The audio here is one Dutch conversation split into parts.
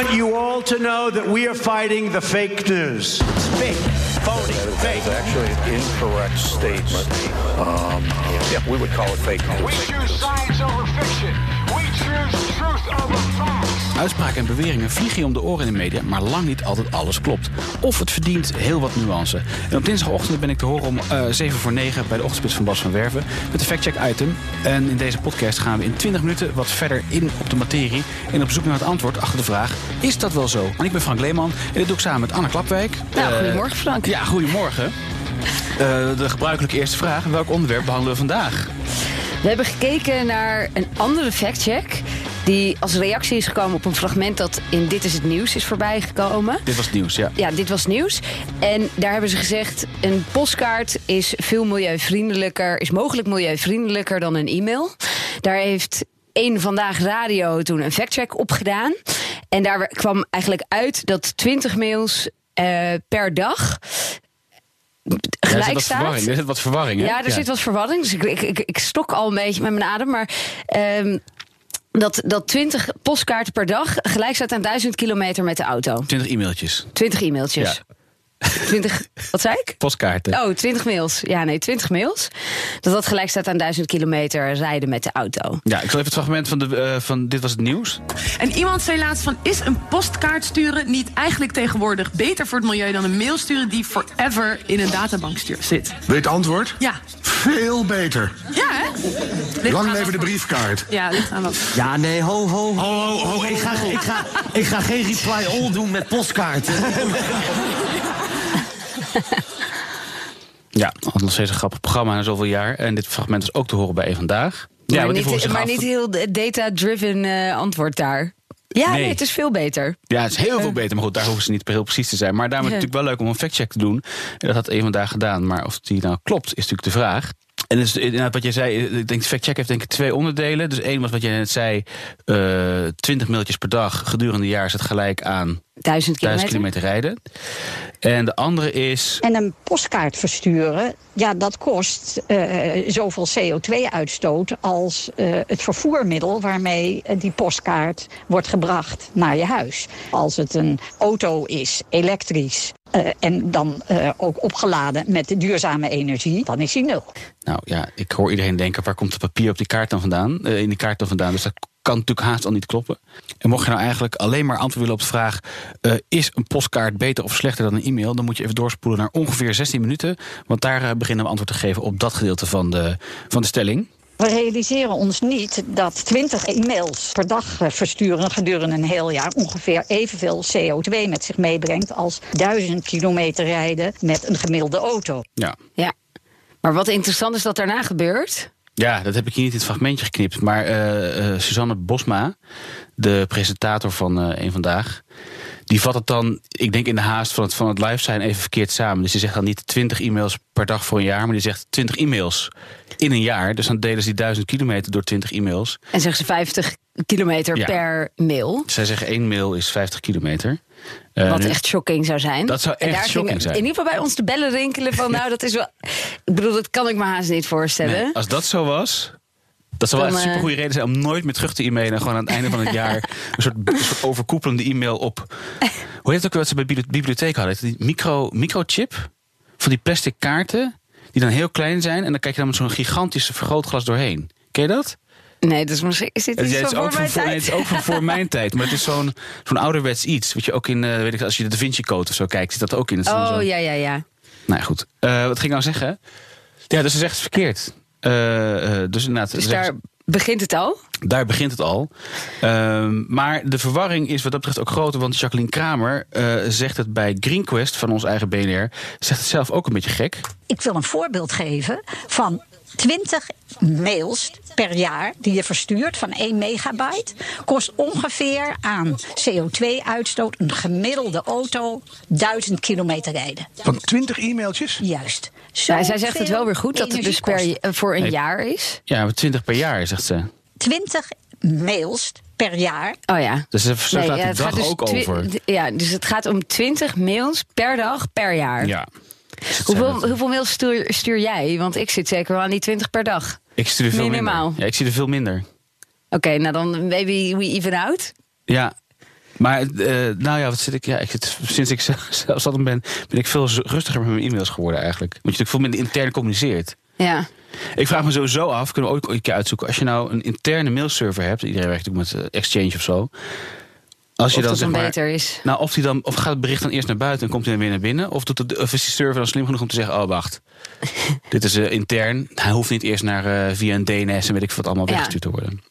I want you all to know that we are fighting the fake news. It's fake, phony, fake. actually an incorrect statement. Um, yeah, we would call it fake news. We choose science over fiction. We choose truth over facts. Uitspraken en beweringen vliegen je om de oren in de media, maar lang niet altijd alles klopt. Of het verdient heel wat nuance. En op dinsdagochtend ben ik te horen om eh 7 voor 9 bij de ochtendspits van Bas van Werven met een factcheck item. En in deze podcast gaan we in 20 minuten wat verder in op de materie en op zoek naar het antwoord achter de vraag: is dat wel zo? En ik ben Frank Leeman en dit doe ik samen met Anne Klapwijk. Nou, Eh, goedemorgen, Frank. Ja, goedemorgen. Eh, de gebruikelijke eerste vraag: welk onderwerp behandelen we vandaag? We hebben gekeken naar een andere factcheck. Die als reactie is gekomen op een fragment dat in Dit is het Nieuws is voorbijgekomen. Dit was het nieuws, ja. Ja, dit was nieuws. En daar hebben ze gezegd: een postkaart is veel milieuvriendelijker, is mogelijk milieuvriendelijker dan een e-mail. Daar heeft één vandaag radio toen een factcheck op gedaan. En daar kwam eigenlijk uit dat 20 mails eh, per dag Ja, er zit gelijk wat staat. verwarring. Er zit wat verwarring, hè? Ja, er zit wat verwarring. Dus ik, ik, ik, ik stok al een beetje met mijn adem. Maar ehm, dat, dat 20 postkaarten per dag gelijk staat aan 1000 kilometer met de auto. 20 e-mailtjes. 20 e-mailtjes. Ja. 20, wat zei ik? Postkaarten. Oh, 20 mails. Ja, nee, 20 mails. Dat dat gelijk staat aan 1000 kilometer rijden met de auto. Ja, ik zal even het fragment van, de, eh, van Dit Was Het Nieuws. En iemand zei laatst van, is een postkaart sturen niet eigenlijk tegenwoordig beter voor het milieu dan een mail sturen die forever in een databank zit? Weet je het antwoord? Ja. Veel beter. Ja, hè? Ligt Lang aan leven de briefkaart. Ja, ligt aan wat. Ja, nee, ho, ho. Ho, ho, ho. Ik ga, ik, ga, ik ga geen reply all doen met postkaarten. Ja, had nog steeds een grappig programma na zoveel jaar. En dit fragment was ook te horen bij Eén Vandaag. Ja, maar niet, maar af- niet heel data-driven eh, antwoord daar. Ja, nee. Nee. het is veel beter. Ja, het is heel veel beter. Maar goed, daar hoeven ze niet heel precies te zijn. Maar daarom is het natuurlijk wel leuk om een factcheck te doen. En dat had Eén Vandaag gedaan. Maar of die nou klopt, is natuurlijk de vraag. En dus, inderdaad, wat jij zei, ik denk, de factcheck heeft denk ik twee onderdelen. Dus één was wat jij net zei, eh 20 mailtjes per dag gedurende een jaar zit gelijk aan 1000 kilometer. 1000 kilometer rijden. En de andere is En een postkaart versturen, ja, dat kost eh, zoveel CO2-uitstoot als eh, het vervoermiddel waarmee eh, die postkaart wordt gebracht naar je huis. Als het een auto is, elektrisch. eh, en dan eh, ook opgeladen met duurzame energie, dan is die nul. Nou ja, ik hoor iedereen denken, waar komt het papier op die kaart dan vandaan? Eh, in die kaart dan vandaan. Dus dat kan natuurlijk haast al niet kloppen. En mocht je nou eigenlijk alleen maar antwoord willen op de vraag... eh, is een postkaart beter of slechter dan een e-mail... dan moet je even doorspoelen naar ongeveer 16 minuten. Want daar eh, beginnen we antwoord te geven op dat gedeelte van de, van de stelling. We realiseren ons niet dat 20 e-mails per dag eh, versturen gedurende een heel jaar ongeveer evenveel CO2 met zich meebrengt als 1000 kilometer rijden met een gemiddelde auto. Ja. Ja. Maar wat interessant is dat daarna gebeurt. Ja, dat heb ik hier niet in het fragmentje geknipt. Maar eh, Suzanne Bosma, de presentator van Eén Vandaag... die vat het dan, ik denk in de haast van het, van het live zijn, even verkeerd samen. Dus die zegt dan niet 20 e-mails per dag voor een jaar... maar die zegt 20 e-mails in een jaar. Dus dan delen ze die 1000 kilometer door 20 e-mails. En zeggen ze 50 kilometer Ja. per mail. Zij zeggen één mail is 50 kilometer. Eh, Wat nu- echt shocking zou zijn. Dat zou echt shocking zijn. In ieder geval bij ons de bellen rinkelen van... nou, dat is wel... Ik bedoel, dat kan ik me haast niet voorstellen. Nee, als dat zo was... Dat zou wel een eh, supergoeie reden zijn om nooit meer terug te e-mailen. En gewoon aan het einde van het jaar een soort, een soort overkoepelende e-mail op. Hoe heet het ook wat ze bij de bibliotheek hadden? Die micro, microchip? Van die plastic kaarten. Die dan heel klein zijn. En dan kijk je dan met zo'n gigantisch vergrootglas doorheen. Ken je dat? Nee, dus misschien is dit Ja, iets het is ook voor nee, tijd. het is ook van voor mijn tijd. Maar het is zo'n zo'n ouderwets iets. Wat je ook in, eh, weet ik, als je de Da Vinci Code of zo kijkt, zit dat ook in. Het Oh, zo'n- ja, ja, ja. Nou ja, goed. Eh, wat ging ik nou zeggen? Ja, dus ze zegt het verkeerd. Eh, dus inderdaad, Dus zegt- daar begint het al. Daar begint het al. Ehm, maar de verwarring is wat dat betreft ook groter. Want Jacqueline Kramer eh, zegt het bij GreenQuest van ons eigen BNR. Zegt het zelf ook een beetje gek. Ik wil een voorbeeld geven van 20 mails per jaar die je verstuurt van 1 megabyte kost ongeveer aan CO2-uitstoot een gemiddelde auto 1000 kilometer rijden. Van 20 e-mailtjes? Juist. Zij zegt het wel weer goed dat het dus per, eh, voor een Nee. jaar is. Ja, 20 per jaar, zegt ze. 20 mails per jaar. Oh ja. Dus ze slaat ja, de het dag gaat dus ook over. Ja, dus het gaat om 20 mails per dag per jaar. Ja. Hoeveel, hoeveel mails stuur, stuur jij? Want ik zit zeker wel aan die 20 per dag. Ik er veel Minimaal. minder. Ja, ik zie er veel minder. Oké, nou dan maybe we even out. Ja. Maar, eh, nou ja, wat zit ik? Ja, ik zit, sinds ik zelf- zelfstandig ben, ben ik veel rustiger met mijn e-mails geworden eigenlijk. Want je natuurlijk veel minder intern communiceert. Ja. Ik vraag me sowieso af, kunnen we ook een keer uitzoeken. Als je nou een interne mailserver hebt, iedereen werkt natuurlijk met eh, Exchange of zo. Als je of dan dat zeg maar, beter is. Nou, of, die dan, of gaat het bericht dan eerst naar buiten en komt hij dan weer naar binnen? Of, doet het, of is die server dan slim genoeg om te zeggen: Oh, wacht. dit is eh, intern. Hij hoeft niet eerst naar, eh, via een DNS en weet ik wat allemaal Ja. weggestuurd te worden.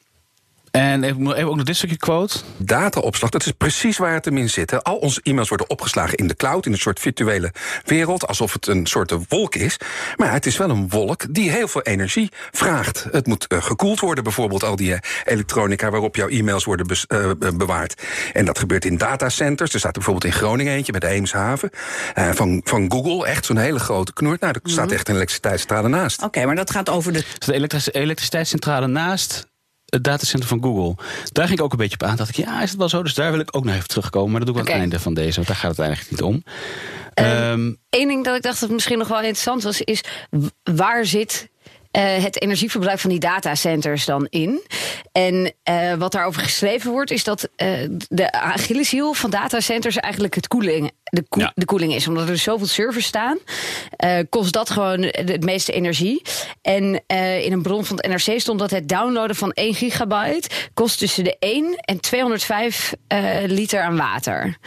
En ik moet even ook nog dit stukje quote. Dataopslag, dat is precies waar het hem in zit. hè. Al onze e-mails worden opgeslagen in de cloud, in een soort virtuele wereld, alsof het een soort wolk is. Maar ja, het is wel een wolk die heel veel energie vraagt. Het moet eh, gekoeld worden, bijvoorbeeld al die eh, elektronica waarop jouw e-mails worden bes- eh, be- bewaard. En dat gebeurt in datacenters. Er staat er bijvoorbeeld in Groningen eentje bij de Eemshaven. eh, van, van Google, echt zo'n hele grote knoert. Nou, er staat echt een elektriciteitscentrale naast. Oké, maar dat gaat over de Er staat de elektriciteitscentrale naast het datacenter van Google. Daar ging ik ook een beetje op aan. Dacht ik, ja, is het wel zo? Dus daar wil ik ook nog even terugkomen. Maar dat doe ik aan het einde van deze, want daar gaat het eigenlijk niet om. Ehm, Eén ding dat ik dacht dat misschien nog wel interessant was, is waar zit eh, het energieverbruik van die datacenters dan in? En eh, wat daarover geschreven wordt, is dat eh, de Achilleshiel van datacenters eigenlijk het koeling, de, Ja. de koeling is. Omdat er zoveel servers staan, kost dat gewoon de- het meeste energie. En in een bron van het NRC stond dat het downloaden van 1 gigabyte kost tussen de 1 en 205 eh, liter aan water.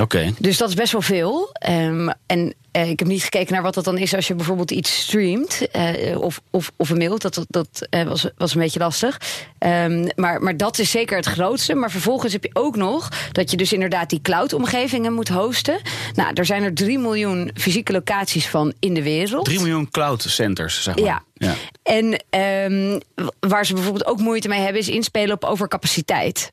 Oké. Dus dat is best wel veel. Ehm, en ik heb niet gekeken naar wat dat dan is als je bijvoorbeeld iets streamt eh, of, of, of een mail. Dat, dat, dat eh, was, was een beetje lastig. Ehm, maar, maar dat is zeker het grootste. Maar vervolgens heb je ook nog dat je dus inderdaad die cloud-omgevingen moet hosten. Nou, er zijn er 3 miljoen fysieke locaties van in de wereld. 3 miljoen cloud centers, zeg maar. Ja. ja. En ehm, waar ze bijvoorbeeld ook moeite mee hebben, is inspelen op overcapaciteit.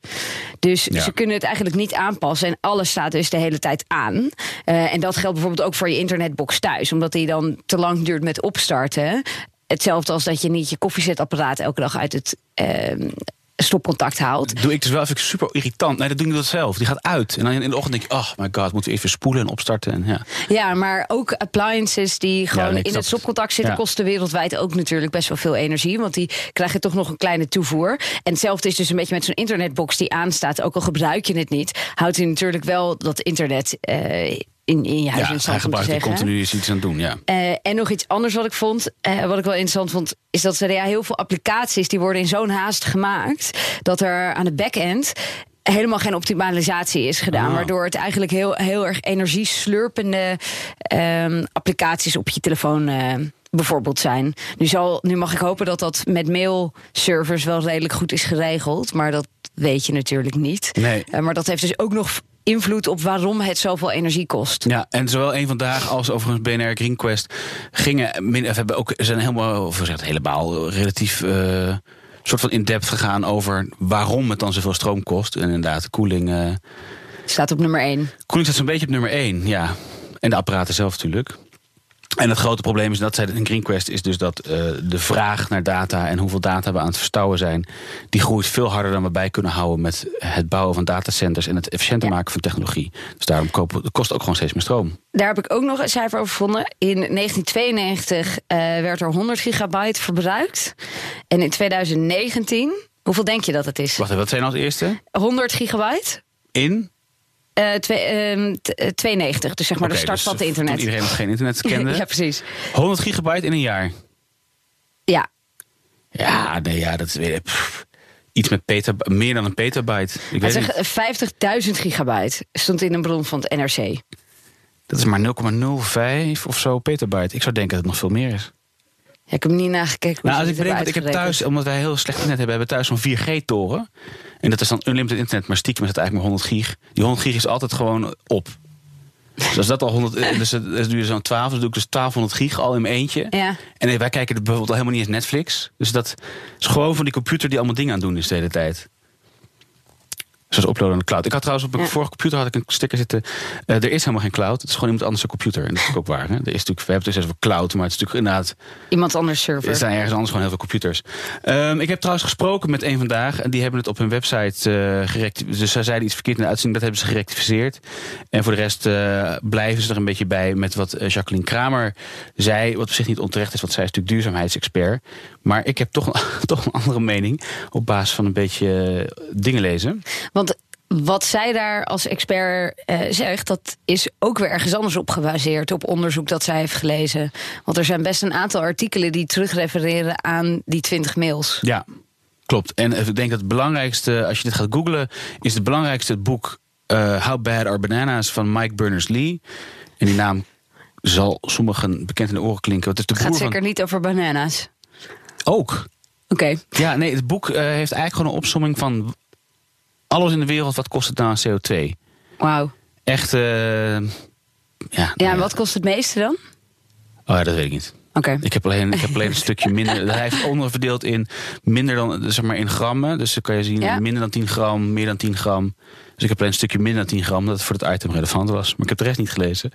Dus Ja. ze kunnen het eigenlijk niet aanpassen en alles staat dus de hele tijd aan. Eh, en dat geldt bijvoorbeeld ook voor je internetbox thuis, omdat die dan te lang duurt met opstarten. Hetzelfde als dat je niet je koffiezetapparaat elke dag uit het ehm, stopcontact haalt. Doe ik dus wel even super irritant. Nee, dat doe ik niet zelf. Die gaat uit. En dan in de ochtend denk ik, oh my god, moeten we even spoelen en opstarten. En, ja. Ja, maar ook appliances die gewoon nee, ik in het stopcontact zitten, Ja. kosten wereldwijd ook natuurlijk best wel veel energie. Want die krijgen toch nog een kleine toevoer. En hetzelfde is dus een beetje met zo'n internetbox die aanstaat. Ook al gebruik je het niet, houdt hij natuurlijk wel dat internet eh, in, in je huis Ja, in stand, hij gebruikt continu is iets aan het doen, ja. Eh, en nog iets anders wat ik vond, eh, wat ik wel interessant vond, is dat er ja, heel veel applicaties die worden in zo'n haast gemaakt dat er aan de back-end helemaal geen optimalisatie is gedaan. Ah. Waardoor het eigenlijk heel, heel erg energieslurpende ehm, applicaties op je telefoon. eh, Bijvoorbeeld zijn. Nu, zal, nu mag ik hopen dat dat met mailservers wel redelijk goed is geregeld. Maar dat weet je natuurlijk niet. Nee. Maar dat heeft dus ook nog invloed op waarom het zoveel energie kost. Ja, en zowel een vandaag als overigens BNR Green Quest gingen min, of hebben ook zijn helemaal, of zeg het helemaal, relatief eh, soort van in-depth gegaan over waarom het dan zoveel stroom kost. En inderdaad, de koeling, eh Staat op nummer 1. koeling staat zo'n beetje op nummer 1, ja. En de apparaten zelf natuurlijk. En het grote probleem is, dat zei in GreenQuest, is dus dat eh, de vraag naar data en hoeveel data we aan het verstouwen zijn, die groeit veel harder dan we bij kunnen houden met het bouwen van datacenters en het efficiënter maken van technologie. Dus daarom kopen, het kost ook gewoon steeds meer stroom. Daar heb ik ook nog een cijfer over gevonden. In 1992 eh, werd er 100 gigabyte verbruikt. En in 2019, hoeveel denk je dat het is? Wacht even, wat zijn nou als eerste? 100 gigabyte? In? Eh, twee, ehm, t- eh, 92, dus zeg maar de start dus van het internet. iedereen nog geen internet kende. ja, precies. 100 gigabyte in een jaar. Ja, Ja, nee, ja, dat is weer. pff, iets met meer dan een petabyte. Ik Hij weet niet. zegt 50.000 gigabyte stond in een bron van het NRC. Dat is maar 0,05 of zo petabyte. Ik zou denken dat het nog veel meer is. Ja, ik heb niet nagekeken hoe Nou, als ik bedenk, want ik heb thuis, omdat wij heel slecht internet hebben, hebben we thuis zo'n 4G-toren. En dat is dan unlimited internet, maar stiekem is het eigenlijk maar 100 gig. Die 100 gig is altijd gewoon op. Dus als dat al 100, eh, dus is nu zo'n 12, dus doe ik dus 1200 gig al in mijn eentje. Ja. En wij kijken bijvoorbeeld al helemaal niet eens Netflix. Dus dat is gewoon van die computer die allemaal dingen aan het doen is de hele tijd. Zoals uploaden aan de cloud. Ik had trouwens op mijn Ja. vorige computer had ik een sticker zitten. eh, er is helemaal geen cloud. Het is gewoon iemand anders een computer. En dat is ook waar. Hè? Er is natuurlijk, we hebben het dus over cloud, maar het is natuurlijk inderdaad Iemand anders server. er zijn ergens anders gewoon heel veel computers. Ehm, ik heb trouwens gesproken met een vandaag. En die hebben het op hun website uh, gerectificeerd. Dus zij zeiden iets verkeerd in de uitzending. Dat hebben ze gerectificeerd. En voor de rest eh, blijven ze er een beetje bij met wat Jacqueline Kramer zei. Wat op zich niet onterecht is, want zij is natuurlijk duurzaamheidsexpert. Maar ik heb toch een, toch een andere mening. Op basis van een beetje dingen lezen. Want wat zij daar als expert eh, zegt, dat is ook weer ergens anders op gebaseerd. Op onderzoek dat zij heeft gelezen. Want er zijn best een aantal artikelen die terugrefereren aan die 20 mails. Ja, klopt. En ik denk dat het belangrijkste, als je dit gaat googlen, is het belangrijkste het boek eh, How Bad Are Bananas van Mike Berners-Lee. En die naam zal sommigen bekend in de oren klinken. Het is de Het gaat zeker van... niet over bananas. Ook. Oké. Ja, nee, het boek eh, heeft eigenlijk gewoon een opsomming van alles in de wereld. Wat kost het nou aan CO2? Wauw. Echt, eh, ja. Ja, en wat kost het meeste dan? Oh ja, dat weet ik niet. Oké. Ik heb alleen, ik heb alleen een stukje minder. Hij heeft onderverdeeld in minder dan, zeg maar in grammen. Dus dan kan je zien Ja. minder dan 10 gram, meer dan 10 gram. Dus ik heb alleen een stukje minder dan 10 gram, dat het voor het item relevant was. Maar ik heb de rest niet gelezen.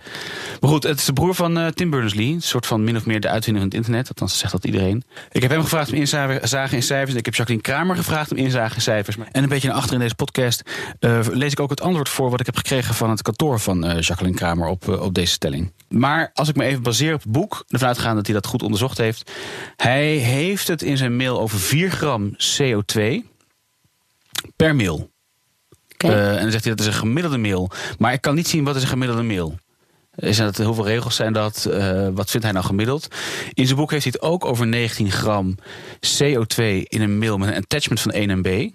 Maar goed, het is de broer van eh, Tim Berners-Lee. Een soort van min of meer de uitvinder van het internet. Althans, zegt dat iedereen. Ik heb hem gevraagd om inzage in cijfers. Ik heb Jacqueline Kramer gevraagd om inzage in cijfers. En een beetje naar achter in deze podcast eh, lees ik ook het antwoord voor... wat ik heb gekregen van het kantoor van eh, Jacqueline Kramer op, op deze stelling. Maar als ik me even baseer op het boek... ervan uitgaan dat hij dat goed onderzocht heeft... hij heeft het in zijn mail over 4 gram CO2 per mail. Eh, en dan zegt hij dat is een gemiddelde mail. Maar ik kan niet zien wat is een gemiddelde mail. Is dat, hoeveel regels zijn dat? Eh, wat vindt hij nou gemiddeld? In zijn boek heeft hij het ook over 19 gram CO2 in een mail met een attachment van 1 MB.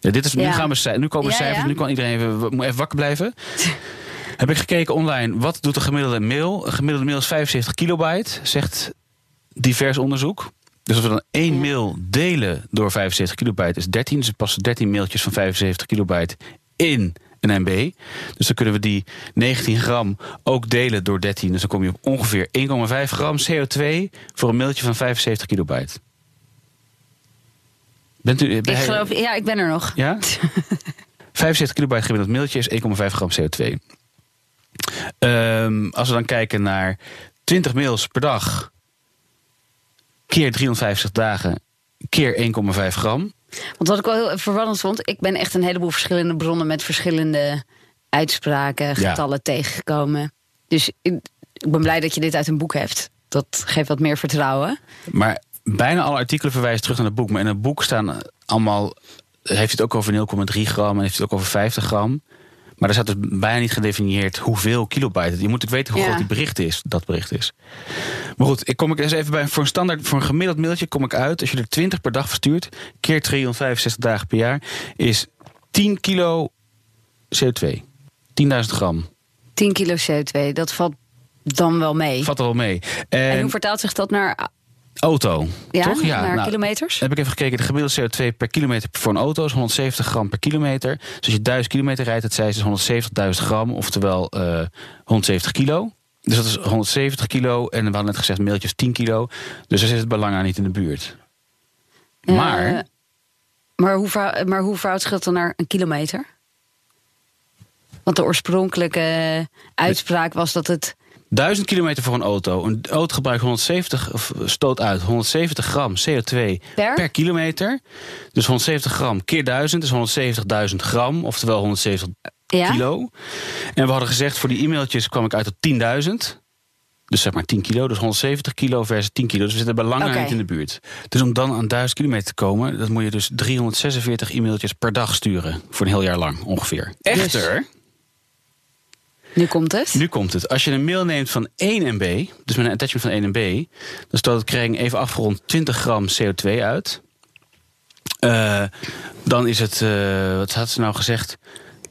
Ja, dit is, nu, gaan we, nu komen Ja, cijfers, nu kan iedereen even, even wakker blijven. Heb ik gekeken online, wat doet een gemiddelde mail? Een gemiddelde mail is 75 kilobyte, zegt divers onderzoek. Dus als we dan één mail delen door 75 kilobyte is 13. Dus er passen 13 mailtjes van 75 kilobyte in een MB. Dus dan kunnen we die 19 gram ook delen door 13. Dus dan kom je op ongeveer 1,5 gram CO2 voor een mailtje van 75 kilobyte. Bent u, Ik geloof, ja, ik ben er nog. ja? 75 kilobyte gemiddeld mailtje is 1,5 gram CO2. Ehm, als we dan kijken naar 20 mails per dag, keer 350 dagen, keer 1,5 gram. Want wat ik wel heel verwarrend vond, ik ben echt een heleboel verschillende bronnen met verschillende uitspraken, Ja. getallen tegengekomen. Dus ik, ik ben blij dat je dit uit een boek hebt. Dat geeft wat meer vertrouwen. Maar bijna alle artikelen verwijzen terug naar het boek. Maar in het boek staan allemaal. Heeft het ook over 0,3 gram en heeft het ook over 50 gram. Maar er staat dus bijna niet gedefinieerd hoeveel kilobyte. Je moet ook weten hoe Ja. groot die bericht is, dat bericht is. Maar goed, ik kom ik eens even bij voor een standaard, voor een gemiddeld mailtje kom ik uit. Als je er 20 per dag verstuurt, keer 365 dagen per jaar, is 10 kilo CO2. 10.000 gram. 10 kilo CO2, dat valt dan wel mee. Vat er wel mee. En, En hoe vertaalt zich dat naar, auto. ja, toch? naar nou, kilometers? heb ik even gekeken. De gemiddelde CO2 per kilometer voor een auto is 170 gram per kilometer. Dus als je 1000 kilometer rijdt, het zij is 170.000 gram, oftewel eh 170 kilo. Dus dat is 170 kilo. En we hadden net gezegd, mailtjes 10 kilo. Dus daar zit het belang aan niet in de buurt. Ja, maar, maar, hoe, maar hoe verhoudt zich dat dan naar een kilometer? Want de oorspronkelijke uitspraak was dat het 1000 kilometer voor een auto. Een auto gebruikt 170, of stoot uit 170 gram CO2 Per? kilometer. Dus 170 gram keer 1000 is 170.000 gram, oftewel 170 Ja? kilo. En we hadden gezegd, voor die e-mailtjes kwam ik uit op 10.000. Dus zeg maar 10 kilo, dus 170 kilo versus 10 kilo. Dus we zitten bij lange niet in de buurt. Dus om dan aan 1000 kilometer te komen, dat moet je dus 346 e-mailtjes per dag sturen. Voor een heel jaar lang ongeveer. Echter, Nu komt het. nu komt het. Als je een mail neemt van 1 MB, dus met een attachment van 1 MB, dan stoot het kring even afgerond 20 gram CO2 uit. Eh, dan is het, eh, wat had ze nou gezegd?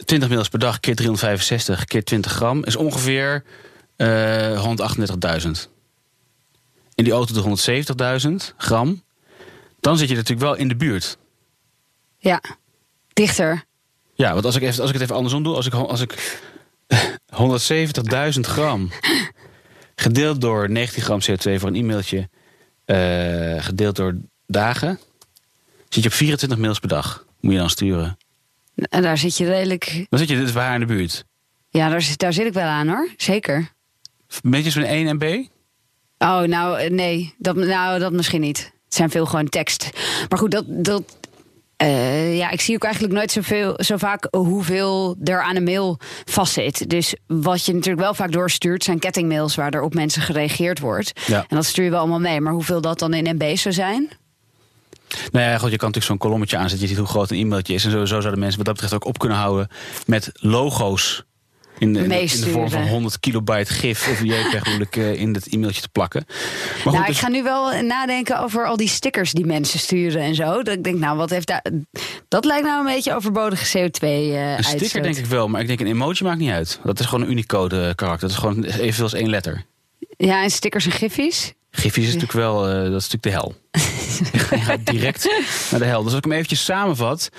20 mails per dag keer 365 keer 20 gram is ongeveer eh 138.000. In die auto de 170.000 gram. Dan zit je natuurlijk wel in de buurt. Ja, dichter. Ja, want als ik, even, als ik het even andersom doe, als ik, als ik 170.000 gram. Gedeeld door 19 gram CO2 voor een e-mailtje. eh, gedeeld door dagen. Zit je op 24 mails per dag. Moet je dan sturen. En daar zit je redelijk. Dan zit je dus bij haar in de buurt. Ja, daar, zit- daar zit ik wel aan hoor. Zeker. Beetje zo'n 1 MB. Oh, nou, eh, nee. Dat, nou, dat misschien niet. Het zijn veel gewoon tekst. Maar goed, dat. dat eh, ja, ik zie ook eigenlijk nooit zoveel, zo vaak hoeveel er aan een mail vastzit. Dus wat je natuurlijk wel vaak doorstuurt zijn kettingmails waar er op mensen gereageerd wordt. Ja. En dat stuur je wel allemaal mee. Maar hoeveel dat dan in MB zou zijn? Nou ja, goed, je kan natuurlijk zo'n kolommetje aanzetten. Je ziet hoe groot een e-mailtje is. En sowieso zouden mensen wat dat betreft ook op kunnen houden met logo's. In de, in de- in de vorm van Meesturen. 100 kilobyte gif of JPEG ik, eh, in het e-mailtje te plakken. Maar goed, nou, ik dus- ga nu wel nadenken over al die stickers die mensen sturen en zo. Dat ik denk, nou, wat heeft daar. Dat lijkt nou een beetje overbodige CO2 eh Een sticker denk ik wel, maar ik denk een emoji maakt niet uit. Dat is gewoon een Unicode eh, karakter. Dat is gewoon evenveel als één letter. Ja, en stickers en giffies. Gifjes is natuurlijk wel, eh, dat is natuurlijk de hel. Gaat direct naar de hel. Dus als ik hem eventjes samenvat,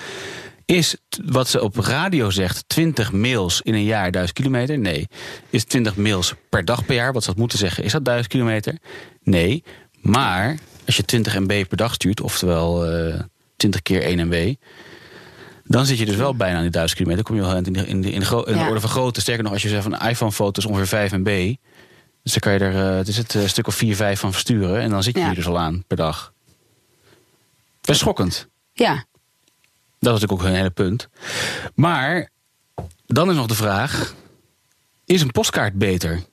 is wat ze op radio zegt 20 mails in een jaar 1000 kilometer? Nee. Is 20 mails per dag per jaar? Wat ze had moeten zeggen, is dat 1000 kilometer? Nee. Maar als je 20 MB per dag stuurt, oftewel eh 20 keer 1 MB, dan zit je dus wel bijna aan die 1000 kilometer. Dan kom je wel in de, in de, in de, gro- in de Ja. orde van grootte. Sterker nog, als je zegt van een iPhone-foto is ongeveer 5 MB. Dus dan kan je er eh, het is het, eh, stuk of 4, 5 van versturen. En dan zit je Ja. hier dus al aan per dag. Best schokkend. Ja. Dat was natuurlijk ook een hele punt. Maar dan is nog de vraag: is een postkaart beter?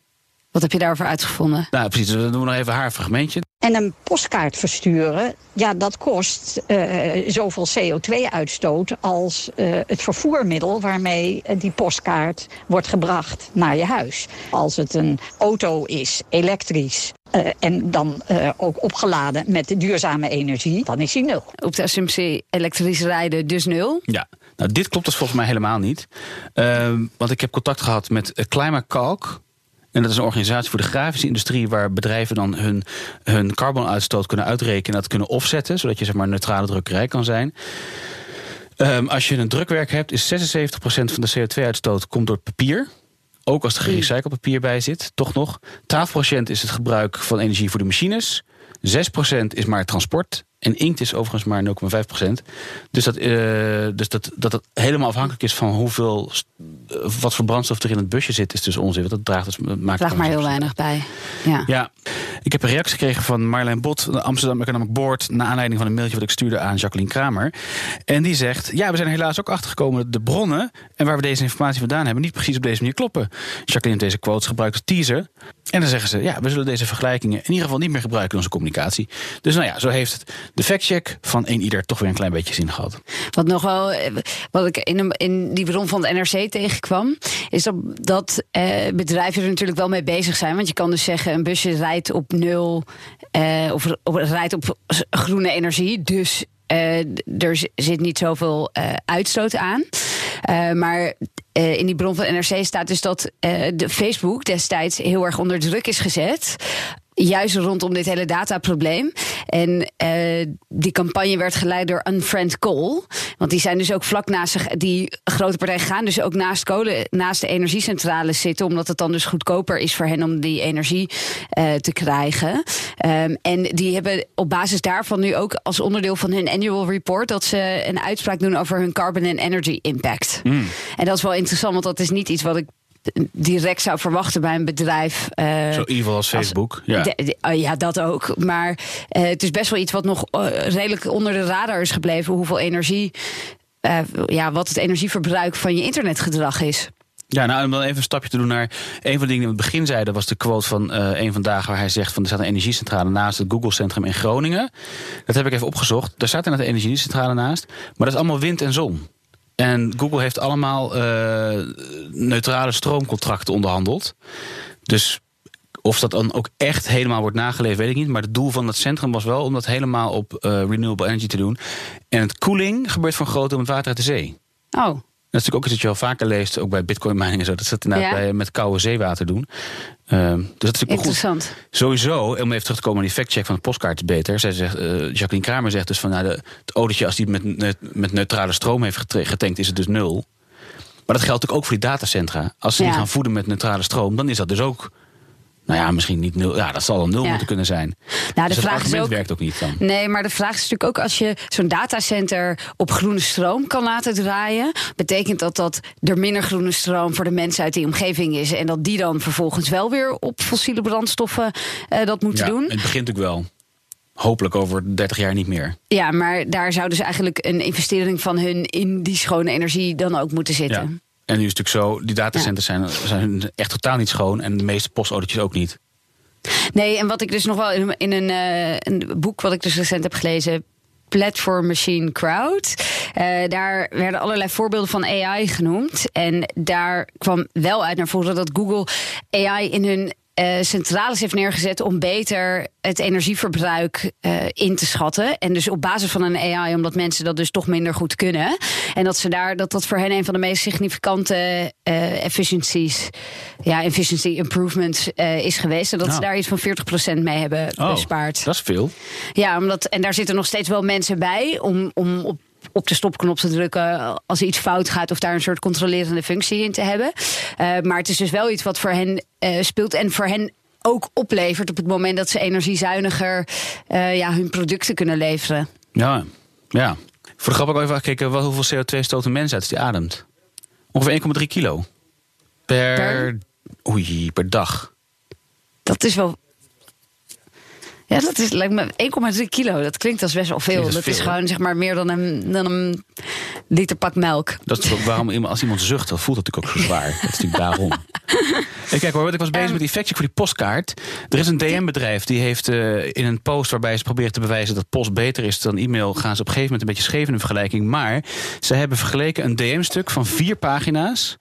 Wat heb je daarover uitgevonden? Nou, precies. Dus dan doen we nog even haar fragmentje. En een postkaart versturen, ja, dat kost eh, zoveel CO2-uitstoot als eh, het vervoermiddel waarmee eh, die postkaart wordt gebracht naar je huis. Als het een auto is, elektrisch. eh, en dan eh, ook opgeladen met duurzame energie, dan is die nul. Op de assumptie elektrisch rijden, dus nul. Ja, nou, dit klopt dus volgens mij helemaal niet. Ehm, want ik heb contact gehad met eh, Climacalc. En dat is een organisatie voor de grafische industrie... waar bedrijven dan hun, hun carbonuitstoot kunnen uitrekenen... en dat kunnen offsetten, zodat je zeg maar neutrale drukkerij kan zijn. Ehm, als je een drukwerk hebt, is 76% van de CO2-uitstoot komt door papier. Ook als er gerecycled papier bij zit, toch nog. 12% is het gebruik van energie voor de machines. 6% is maar transport. En inkt is overigens maar 0,5%. Dus, dat, eh, dus dat, dat het helemaal afhankelijk is van hoeveel, eh, wat voor brandstof er in het busje zit, is dus onzin. Want dat draagt dus, maakt Draag maar heel weinig bij. Ja. ja, ik heb een reactie gekregen van Marlijn Bot, de Amsterdam Economic Board, naar aanleiding van een mailtje wat ik stuurde aan Jacqueline Kramer. En die zegt: Ja, we zijn helaas ook achtergekomen dat de bronnen en waar we deze informatie vandaan hebben, niet precies op deze manier kloppen. Jacqueline heeft deze quotes gebruikt als teaser. En dan zeggen ze: Ja, we zullen deze vergelijkingen in ieder geval niet meer gebruiken in onze communicatie. Dus nou ja, zo heeft het de factcheck van een ieder toch weer een klein beetje zin gehad. Wat nog wel, eh, wat ik in, een- in die bron van het NRC tegenkwam, is dat, dat eh, bedrijven er natuurlijk wel mee bezig zijn. Want je kan dus zeggen, een busje rijdt op nul eh, of, of rijdt op groene energie. Dus eh, er zit niet zoveel eh, uitstoot aan. Eh, maar in die bron van NRC staat dus dat de Facebook destijds heel erg onder druk is gezet. Juist rondom dit hele dataprobleem. En eh, die campagne werd geleid door Unfriend Coal. Want die zijn dus ook vlak naast zich. Die grote partijen gaan dus ook naast kolen, naast de energiecentrales zitten. Omdat het dan dus goedkoper is voor hen om die energie eh, te krijgen. Ehm, en die hebben op basis daarvan nu ook als onderdeel van hun annual report. dat ze een uitspraak doen over hun carbon and energy impact. En dat is wel interessant, want dat is niet iets wat ik direct zou verwachten bij een bedrijf. eh, Zo evil als Facebook. Ja. de- de- oh ja, dat ook. Maar eh, het is best wel iets wat nog eh, redelijk onder de radar is gebleven. Hoeveel energie, ja, wat het energieverbruik van je internetgedrag is. Ja, nou, om dan even een stapje te doen naar een van de dingen die we in het begin zeiden, was de quote van eh een vandaag waar hij zegt van er staat een energiecentrale naast het Google Centrum in Groningen. Dat heb ik even opgezocht. Daar staat inderdaad een energiecentrale naast, maar dat is allemaal wind en zon. En Google heeft allemaal eh, neutrale stroomcontracten onderhandeld. Dus of dat dan ook echt helemaal wordt nageleefd, weet ik niet. Maar het doel van het centrum was wel om dat helemaal op eh, renewable energy te doen. En het koeling gebeurt een groot deel met water uit de zee. Oh, Dat is natuurlijk ook iets dat je wel vaker leest, ook bij bitcoin mining en zo. Dat ze dat inderdaad Ja. bij, met koude zeewater doen. Ehm, dus dat is wel goed. interessant. Sowieso, om even terug te komen naar die factcheck van de postkaart is beter. Zij zegt, eh, Jacqueline Kramer zegt dus van nou, de, het autootje als die met, ne- met neutrale stroom heeft getankt, is het dus nul. Maar dat geldt ook voor die datacentra. Als ze die Ja. gaan voeden met neutrale stroom, dan is dat dus ook. Nou ja, misschien niet nul. Ja, dat zal een nul Ja. moeten kunnen zijn. Nou, de dus het vraag is ook- werkt ook niet dan. Nee, maar de vraag is natuurlijk ook als je zo'n datacenter op groene stroom kan laten draaien, betekent dat dat er minder groene stroom voor de mensen uit die omgeving is en dat die dan vervolgens wel weer op fossiele brandstoffen eh, dat moeten Ja, doen. Het begint natuurlijk wel. Hopelijk over 30 jaar niet meer. Ja, maar daar zou dus eigenlijk een investering van hun in die schone energie dan ook moeten zitten. Ja. En nu is het natuurlijk zo, die datacenters zijn, zijn echt totaal niet schoon. En de meeste postautootjes ook niet. Nee, en wat ik dus nog wel in, in een, eh, een boek wat ik dus recent heb gelezen. Platform Machine Crowd. eh, daar werden allerlei voorbeelden van AI genoemd. En daar kwam wel uit naar voren dat Google AI in hun eh, centrales heeft neergezet om beter het energieverbruik eh, in te schatten. En dus op basis van een AI, omdat mensen dat dus toch minder goed kunnen. En dat ze daar dat dat voor hen een van de meest significante eh efficiencies, ja, efficiency improvements is geweest. En dat ze Nou. daar iets van 40% mee hebben Oh, bespaard. dat is veel. Ja, omdat, en daar zitten nog steeds wel mensen bij om, om op, op de stopknop te drukken als er iets fout gaat of daar een soort controlerende functie in te hebben. Eh, maar het is dus wel iets wat voor hen eh, speelt en voor hen ook oplevert op het moment dat ze energiezuiniger eh, ja, hun producten kunnen leveren. Ja, ja. Voor de grap ik even gekeken hoeveel CO2 stoot een mens uit als die ademt. Ongeveer 1,3 kilo. Per, Per? Oei, per dag. Dat is wel. Ja, dat is, lijkt me 1,3 kilo. Dat klinkt als best wel veel. Dat is gewoon zeg maar meer dan een, dan een liter pak melk. Dat is ook waarom iemand- als iemand zucht, dan voelt het natuurlijk ook zo zwaar. Dat is natuurlijk daarom. Kijk hoor, ik was bezig met die factcheck voor die postkaart. Er is een DM-bedrijf die heeft eh, in een post waarbij ze proberen te bewijzen dat post beter is dan e-mail, gaan ze op een gegeven moment een beetje scheef in vergelijking. Maar ze hebben vergeleken een DM-stuk van vier pagina's.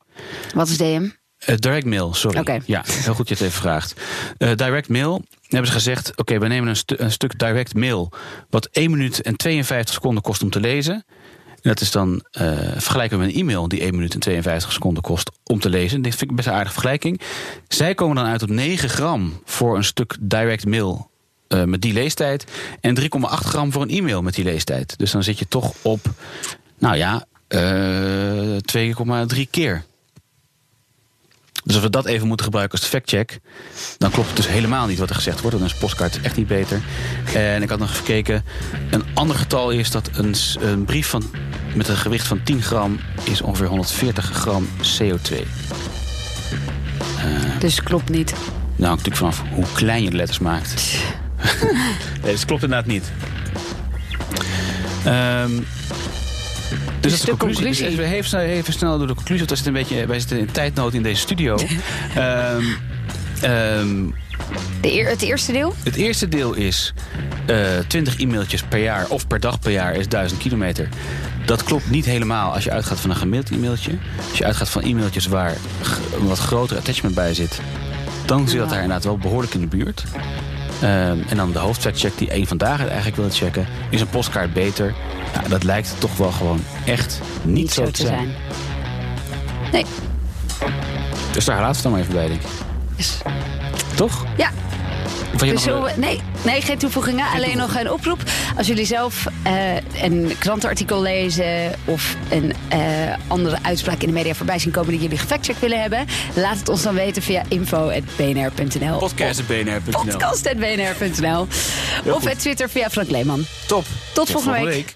Wat is DM? Eh, direct mail, sorry. Ja, heel goed je het even vraagt. Eh, direct mail hebben ze gezegd: oké, we nemen een, stu- een stuk direct mail. wat 1 minuut en 52 seconden kost om te lezen. En dat is dan eh, vergelijken we met een e-mail die 1 minuut en 52 seconden kost om te lezen. Dit vind ik best een aardige vergelijking. Zij komen dan uit op 9 gram voor een stuk direct mail met die leestijd. En 3,8 gram voor een e-mail met die leestijd. Dus dan zit je toch op, nou ja, eh 2,3 keer. Dus als we dat even moeten gebruiken als factcheck, dan klopt het dus helemaal niet wat er gezegd wordt. Dan is postkaart echt niet beter. En ik had nog even gekeken. Een ander getal is dat een, een brief van, met een gewicht van 10 gram is ongeveer 140 gram CO2. Dus klopt niet. Nou, natuurlijk vanaf hoe klein je de letters maakt. nee, dus het klopt inderdaad niet. Ehm, dus is de de conclusie. conclusie. Dus we even snel, even snel door de conclusie. Want we zitten een beetje, wij zitten in tijdnood in deze studio. Ehm, ehm, De eer, het eerste deel? het eerste deel is eh 20 e-mailtjes per jaar of per dag per jaar is 1000 kilometer. Dat klopt niet helemaal als je uitgaat van een gemiddeld e-mailtje. Als je uitgaat van e-mailtjes waar een wat groter attachment bij zit, dan zit dat daar inderdaad wel behoorlijk in de buurt. Ehm, en dan de hoofdfactcheck die één vandaag eigenlijk wilde checken. Is een postkaart beter? Ja, dat lijkt toch wel gewoon echt niet, zo, te zijn. Nee. Dus daar laten we het dan maar even bij, denk ik. Yes. Toch? Ja. Dus we- nee, nee, geen toevoegingen. alleen nog een oproep. Als jullie zelf eh, een krantenartikel lezen of een eh, andere uitspraak in de media voorbij zien komen die jullie gefactcheckt willen hebben, laat het ons dan weten via info.bnr.nl. Podcast.bnr.nl. Podcast.bnr.nl. Of het Twitter via Frank Leeman. Top. Tot volgende week.